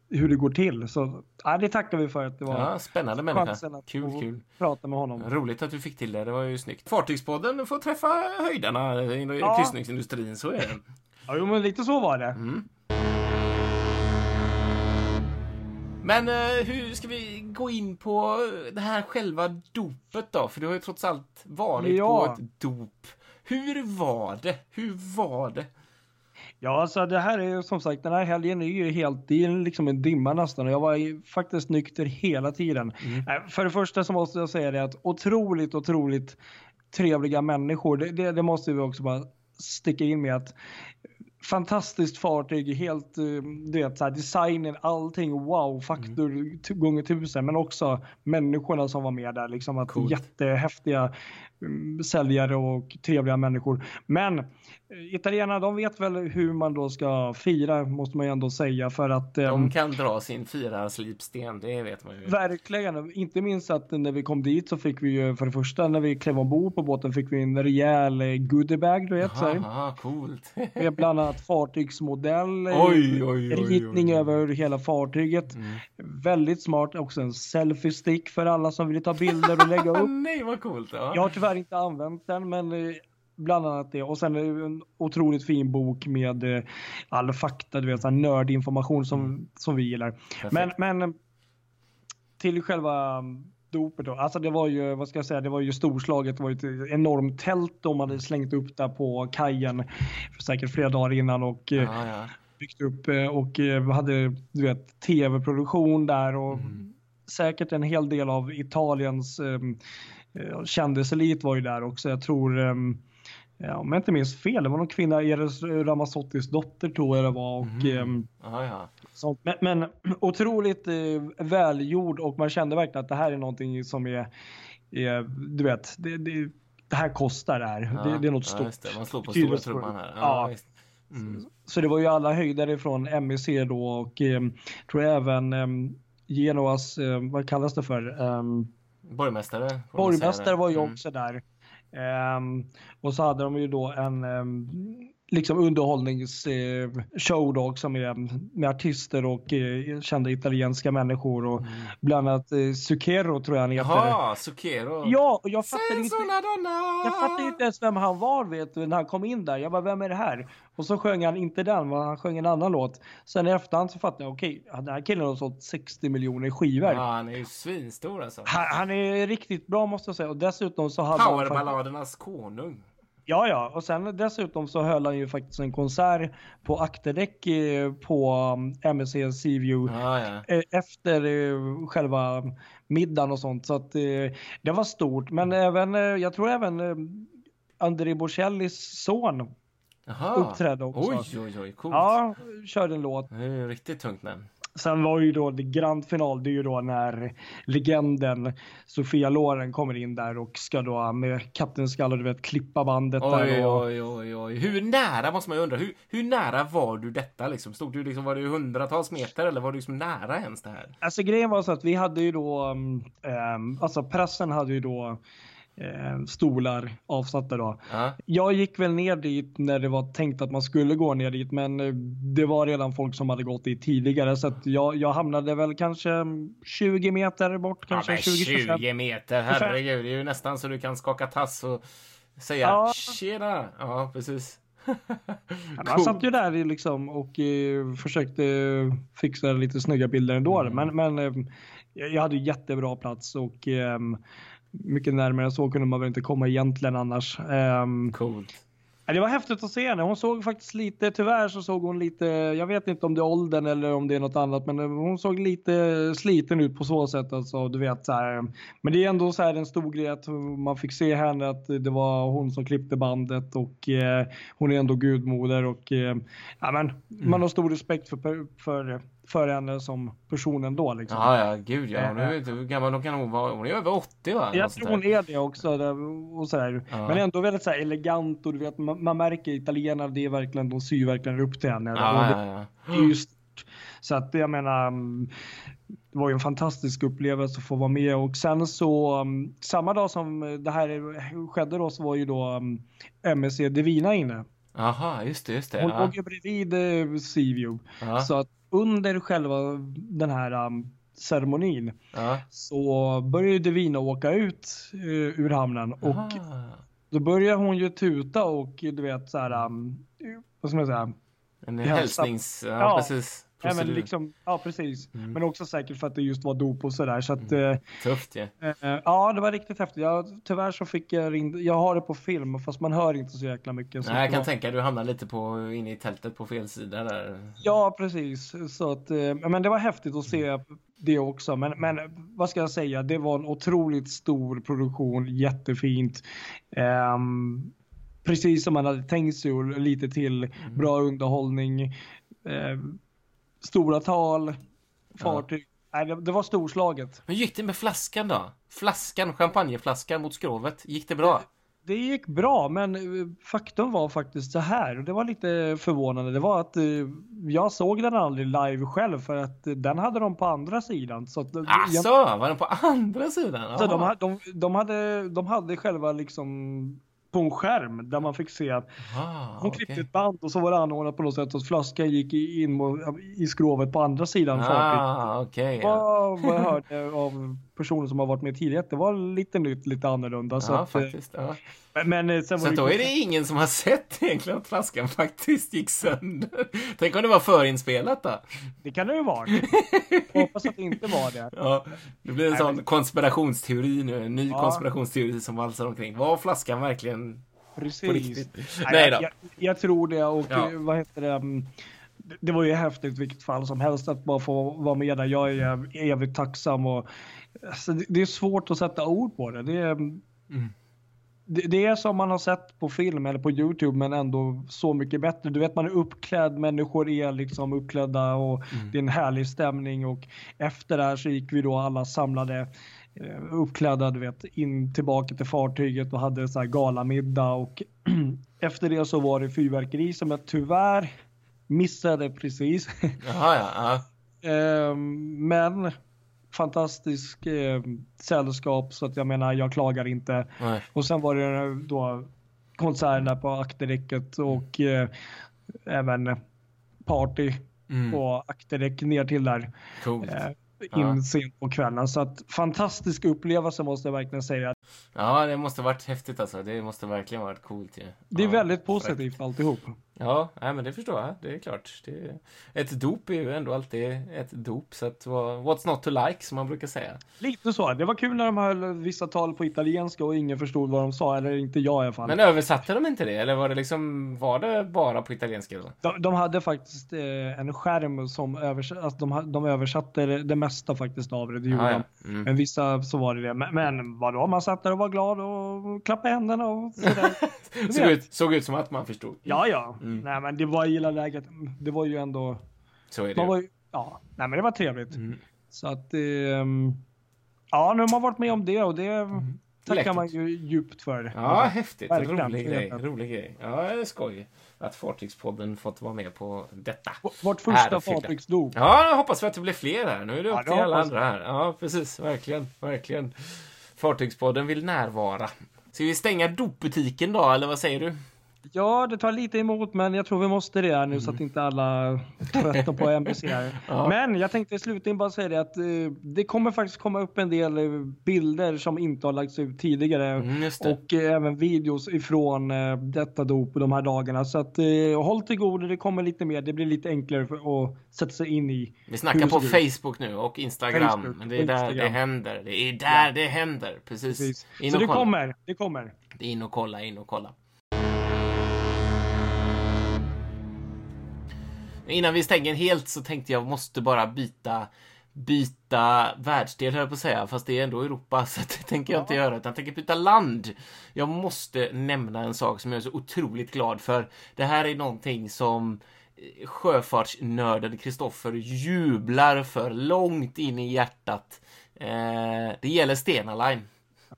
hur det går till. Så ja, det tackar vi för att det var ja, spännande människa. Kul, kul. Prata med honom. Roligt att du fick till det. Det var ju snyggt. Fartygspodden får träffa höjdarna i ja. kryssningsindustrin. Så är det. Ja, jo, men lite så var det. Mm. Men uh, hur ska vi gå in på det här själva dopet då? För du har ju trots allt varit ja. på ett dop. Hur var det? Hur var det? Ja, alltså det här är som sagt, den här helgen är ju helt, det är liksom en dimma nästan och jag var faktiskt nykter hela tiden. Mm. För det första så måste jag säga det att otroligt, otroligt trevliga människor. Det, det, det måste vi också bara sticka in med att fantastiskt fartyg, helt, eh, du vet, så här, designen, allting, wow, faktor mm. gånger tusen, men också människorna som var med där, liksom att Coolt. jättehäftiga um, säljare och trevliga människor. Men italienarna de vet väl hur man då ska fira måste man ju ändå säga för att de um, kan dra sin firarslipsten, det vet man ju. Verkligen, inte minst att när vi kom dit så fick vi ju för det första när vi klev ombord på båten fick vi en rejäl eh, goodiebag du vet. Aha, aha, coolt. med bland annat fartygsmodell, oj, oj, ritning över hela fartyget. Mm. Väldigt smart, också en selfie stick för alla som vill ta bilder och lägga upp. Nej vad coolt. Ja. Jag har tyvärr inte använt den men bland annat det och sen en otroligt fin bok med eh, all fakta, du vet, sån nördinformation som, mm. som vi gillar. Men, men till själva dopet då. Alltså det var ju, vad ska jag säga, det var ju storslaget. Det var ju ett enormt tält de hade slängt upp där på kajen för säkert flera dagar innan och eh, ja, ja. byggt upp eh, och hade, du vet, tv-produktion där och mm. säkert en hel del av Italiens um, kändiselit var ju där också. Jag tror um, Ja, om jag inte minns fel, det var någon kvinna, Eres Ramazzottis dotter tror jag det var. Och, mm. Aha, ja. sånt. Men, men otroligt eh, välgjord och man kände verkligen att det här är någonting som är, är du vet, det, det, det här kostar det här. Ja, det, det, är något stort. Det. Man slår på stora trumman här. Ja, mm. Så det var ju alla höjder från MEC då och eh, tror jag även eh, Genoas, eh, vad kallas det för? Um, Borgmästare. Borgmästare var ju mm. också där. Um, och så hade de ju då en um, liksom underhållningsshow då som är med artister och eh, kända italienska människor och mm. bland annat eh, Zucchero tror jag han heter. Jaha, Zucchero. Ja, och jag fattade inte, jag fattade inte ens vem han var vet du, när han kom in där. Jag bara, vem är det här? Och så sjöng han inte den, han sjöng en annan låt. Sen i efterhand så fattade jag, okej, okay, den här killen har sålt 60 miljoner skivor. Ja, han är ju svinstor alltså. Han, han, är riktigt bra måste jag säga. Och dessutom så hade Powerballadernas konung. Ja, ja, och sen dessutom så höll han ju faktiskt en konsert på akterdäck eh, på MSC um, Seaview ah, ja. Eh, efter eh, själva middagen och sånt. Så att det var stort. Men mm. även, jag tror även André Bocellis son Aha. uppträdde också. Oj, oj, oj, coolt. Ja, körde en låt. Det är riktigt tungt namn. Sen var ju då det grand final, det är ju då när legenden Sofia Loren kommer in där och ska då med kattens skalle, du vet, klippa bandet oj, där. Och... Oj, oj, oj. Hur nära måste man ju undra, hur, hur nära var du detta liksom? Stod du liksom, var det hundratals meter eller var du liksom nära ens det här? Alltså grejen var så att vi hade ju då, um, alltså pressen hade ju då eh, stolar avsatta då. Ja. Jag gick väl ner dit när det var tänkt att man skulle gå ner dit men eh, det var redan folk som hade gått dit tidigare så att jag, jag hamnade väl kanske 20 meter bort. Kanske ja, 20, 20 meter, herregud. Det är ju nästan så du kan skaka tass och säga ja. tjena. Ja, precis. Man satt ju där liksom och eh, försökte fixa lite snygga bilder ändå. Mm. Men, men eh, jag hade jättebra plats och eh, mycket närmare så kunde man väl inte komma egentligen annars. Um, Coolt. Det var häftigt att se henne. Hon såg faktiskt lite, tyvärr så såg hon lite, jag vet inte om det är åldern eller om det är något annat, men hon såg lite sliten ut på så sätt. Alltså, du vet, så här. Men det är ändå så här en stor grej att man fick se henne, att det var hon som klippte bandet och eh, hon är ändå gudmoder och eh, ja, men, mm. man har stor respekt för, för för henne som person ändå. Liksom. Ja, ja, gud ja. Hon är, eh, hur gammal kan hon vara? Hon är över 80 va? Jag tror hon är det också. Och sådär. Ja. Men ändå väldigt så elegant och du vet, man, man märker italienare, det är verkligen, de syr verkligen upp till henne. Ja, ja, ja. Just, så att jag menar, mm, det var ju en fantastisk upplevelse att få vara med och sen så um, samma dag som det här skedde då så var ju då MSC Divina inne. Aha, just det, just det. Hon låg ju bredvid uh, Seaview. Så att under själva den här um, ceremonin ja. så började Divina åka ut uh, ur hamnen och Aha. då börjar hon ju tuta och du vet så här, um, vad ska man säga? En hälsnings, ja, ja, precis. Ja, men liksom, ja precis. Mm. Men också säkert för att det just var dop och sådär. Så att, mm. Tufft ja. Eh, ja, det var riktigt häftigt. Jag, tyvärr så fick jag ring, jag har det på film fast man hör inte så jäkla mycket. Nej, jag kan var... tänka du hamnar lite på, inne i tältet på fel sida där. Ja, precis. Så att, eh, men det var häftigt att se det också. Men, men vad ska jag säga, det var en otroligt stor produktion, jättefint. Um, precis som man hade tänkt sig och lite till. Mm. Bra underhållning, eh, stora tal, fartyg. Nej, det, det var storslaget. Hur gick det med flaskan då? Flaskan, champagneflaskan mot skrovet. Gick det bra? Det gick bra, men eh, faktum var faktiskt så här och det var lite förvånande. Det var att eh, jag såg den aldrig live själv för att eh, den hade de på andra sidan. Så att, eh, Asså, var den på andra sidan? Så de, de, de, hade, de hade själva liksom på en skärm där man fick se att Ah, de klippte okej. ett band och så var det anordnat på något sätt att flaskan gick in i skrovet på andra sidan fartyget. Ah, okej. ja. Vad, vad jag hörde av personer som har varit med tidigare, det var lite nytt, lite annorlunda. Så Ja, att, eh, faktiskt. Ja. men, men eh, sen var Så då är det ingen som har sett egentligen att flaskan faktiskt gick sönder. Tänk om det var förinspelat då? det kan det ju vara. Hoppas att det inte var det. Ja, det blir en Nej, sån men- konspirationsteori nu. En ny Ja. konspirationsteori som valsar omkring. Var flaskan verkligen på Precis. riktigt? Nej, Nej då. Jag, jag tror det och Ja. eh, vad heter det? Det- var ju häftigt vilket fall som helst att bara få vara med där. Jag är evigt tacksam och alltså, det, det är svårt att sätta ord på det. Det är, Mm. det, det är som man har sett på film eller på Youtube men ändå så mycket bättre. Du vet man är uppklädd, människor är liksom uppklädda och Mm. det är en härlig stämning och efter det här så gick vi då alla samlade eh, uppklädda du vet in tillbaka till fartyget och hade så här galamiddag och efter det så var det fyrverkeri som jag tyvärr missade precis. Jaha, ja. ja. Ehm, men fantastisk eh, sällskap så att jag menar jag klagar inte. Nej. Och sen var det då konserten där på akterdäcket och eh, även party Mm. på akterdäck ner till där Coolt. eh, Ja. in sent på kvällen. Så att fantastisk upplevelse måste jag verkligen säga. Ja, det måste varit häftigt alltså. Det måste verkligen varit coolt ju. Det är ja. väldigt positivt alltihop. Ja, nej, men det förstår jag. Det är klart. Det är... Ett dop är ju ändå alltid ett dop. Så att, what's not to like, som man brukar säga. Lite så. Det var kul när de höll vissa tal på italienska och ingen förstod vad de sa, eller inte jag i alla fall. Men översatte de inte det? Eller var det liksom, var det bara på italienska? Då? De, de hade faktiskt eh, en skärm som översatte, alltså de, de översatte det, mesta faktiskt av det, det gjorde Ja, de. ja. Mm. Men vissa så var det det. Men, men vadå, man satt där och var glad och klappade händerna och sådär. Såg, ut, såg ut som att man förstod. Ja, ja. Mm. Nej, men det var gilla läget. Det var ju ändå, Så är det var ja, nej men det var trevligt. Mm. Så att, ehm, ja, nu har man varit med om det och det tackar Läckert. man ju djupt för. Ja, häftigt. En Verkligen. rolig grej. Rolig grej. Ja, det är skoj att Fartygspodden fått vara med på detta. Vårt första fartygsdop. Ja, jag hoppas vi att det blir fler här. Nu är det upp Ja, till alla andra här. Ja, precis. Verkligen, verkligen. Fartygspodden vill närvara. Ska vi stänga dopbutiken då, eller vad säger du? Ja, det tar lite emot, men jag tror vi måste det här nu så att inte alla tröttnar på NBC här. Mm. Ja. Men jag tänkte i slutändan bara säga det att eh, det kommer faktiskt komma upp en del eh, bilder som inte har lagts ut tidigare. Mm. Och eh, även videos ifrån detta dop de här dagarna. Så att håll till godo, det kommer lite mer. Det blir lite enklare att sätta sig in i. Vi snackar på? Facebook nu och Instagram. Facebook det är där Instagram. det händer. Det är där det händer. Precis. Precis. Så det kommer, det kommer. In och kolla, in och kolla. Innan vi stänger helt så tänkte jag måste bara byta byta världsdel höll jag på att säga, fast det är ändå Europa så det tänker jag inte göra utan jag tänker byta land. Jag måste nämna en sak som jag är så otroligt glad för. Det här är någonting som eh, sjöfartsnörden Kristoffer jublar för långt in i hjärtat. Eh, det gäller Stena Line.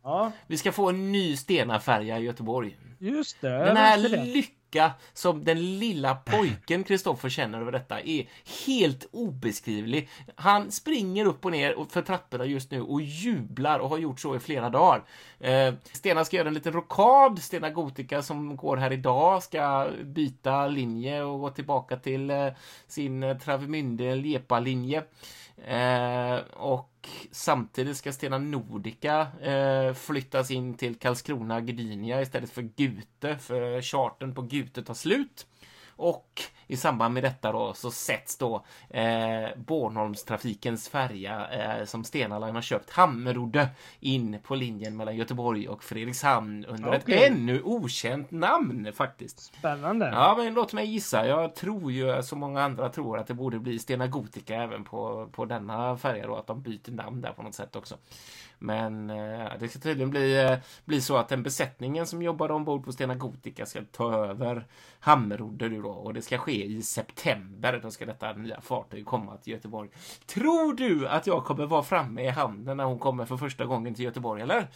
Ja, Vi ska få en ny Stena-färja i Göteborg. just det. Den här det lycka som den lilla pojken Kristoffer känner över detta är helt obeskrivlig. Han springer upp och ner för trapporna just nu och jublar och har gjort så i flera dagar. Eh, Stena ska göra en liten rockad. Stena Gotica som går här idag ska byta linje och gå tillbaka till eh, sin Travemünde Lepa-linje. Eh, och samtidigt ska Stena Nordica eh, flyttas in till Karlskrona Gdynia istället för Gute, för chartern på Gute tar slut. Och i samband med detta då så sätts då eh, Bornholmstrafikens färja eh, som Stena Line har köpt, Hammerudde, in på linjen mellan Göteborg och Fredrikshamn under ett Okej. ännu okänt namn faktiskt. Spännande. Ja, men låt mig gissa. Jag tror ju, som många andra tror, att det borde bli Stena Gotica även på, på denna färja då, att de byter namn där på något sätt också. Men eh, det ska tydligen bli, eh, bli så att den besättningen som jobbar ombord på Stena Gotica ska ta över Hammerudde nu då och det ska ske i september. Då ska detta nya fartyg komma till Göteborg. Tror du att jag kommer vara framme i hamnen när hon kommer för första gången till Göteborg eller?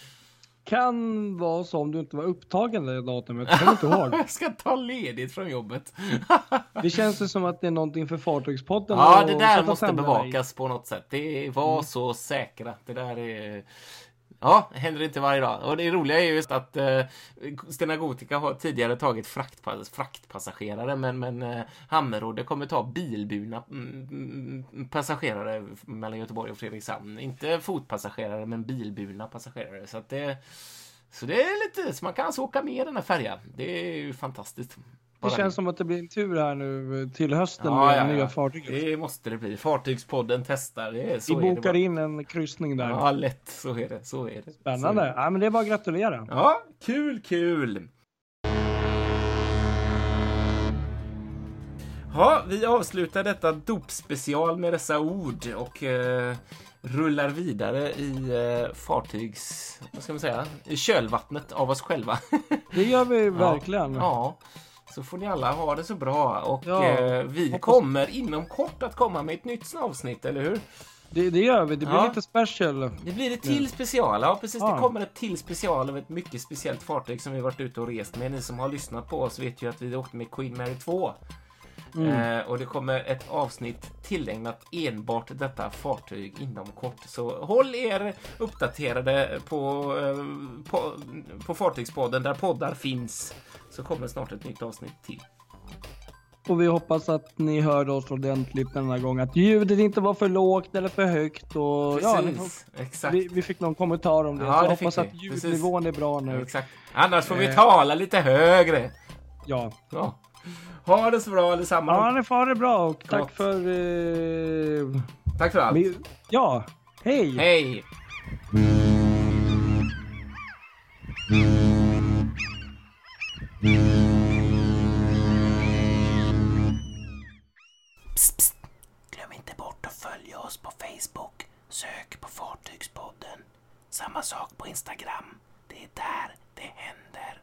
Kan vara så om du inte var upptagen det datumet. Jag kommer inte ihåg. jag ska ta ledigt från jobbet. det känns ju som att det är någonting för Fartygspodden. Ja, det där måste bevakas på något sätt. Det var mm. så säkra. Det där är Ja, det händer inte varje dag. Och det roliga är just att eh, Stena Gotica har tidigare tagit fraktpass fraktpassagerare men, men eh, Hammerode kommer ta bilburna mm, mm, passagerare mellan Göteborg och Fredrikshamn. Inte fotpassagerare men bilburna passagerare. Så att det så det är lite, så man kan alltså åka med den här färjan. Det är ju fantastiskt. Det känns som att det blir en tur här nu till hösten ja, med ja, nya fartyget. Det måste det bli. Fartygspodden testar. Det är, så Vi bokar in en kryssning där. Ja, lätt. Så är det. Så är det. Spännande. Är det. Ja, men det är bara att gratulera. Ja, kul, kul. Ja, vi avslutar detta dopspecial med dessa ord och eh, rullar vidare i eh, fartygs... Vad ska man säga? I kölvattnet av oss själva. det gör vi verkligen. Ja, ja. Så får ni alla ha det så bra och ja, eh, vi hoppas... kommer inom kort att komma med ett nytt avsnitt, eller hur? Det, det gör vi. Det blir ja. lite special. Det blir ett till special. Ja, precis. Ja. Det kommer ett till special av ett mycket speciellt fartyg som vi varit ute och rest med. Ni som har lyssnat på oss vet ju att vi åkte med Queen Mary 2. Mm. Eh, och det kommer ett avsnitt tillägnat enbart detta fartyg inom kort. Så håll er uppdaterade på, eh, på, på Fartygspodden där poddar finns. Så kommer snart ett nytt avsnitt till. Och vi hoppas att ni hörde oss ordentligt denna gång. Att ljudet inte var för lågt eller för högt. Och, Precis, ja, exakt. Vi, vi, fick någon kommentar om det. Ja, så jag hoppas att ljudnivån Precis. är bra nu. Exakt. Annars får vi eh. tala lite högre. Ja. ja. Ha det så bra allesammans. Ja, ni får ha det bra och tack för... Eh... Tack för allt. Ja, hej! Hej! Psst, psst. Glöm inte bort att följa oss på Facebook. Sök på Fartygspodden. Samma sak på Instagram. Det är där det händer.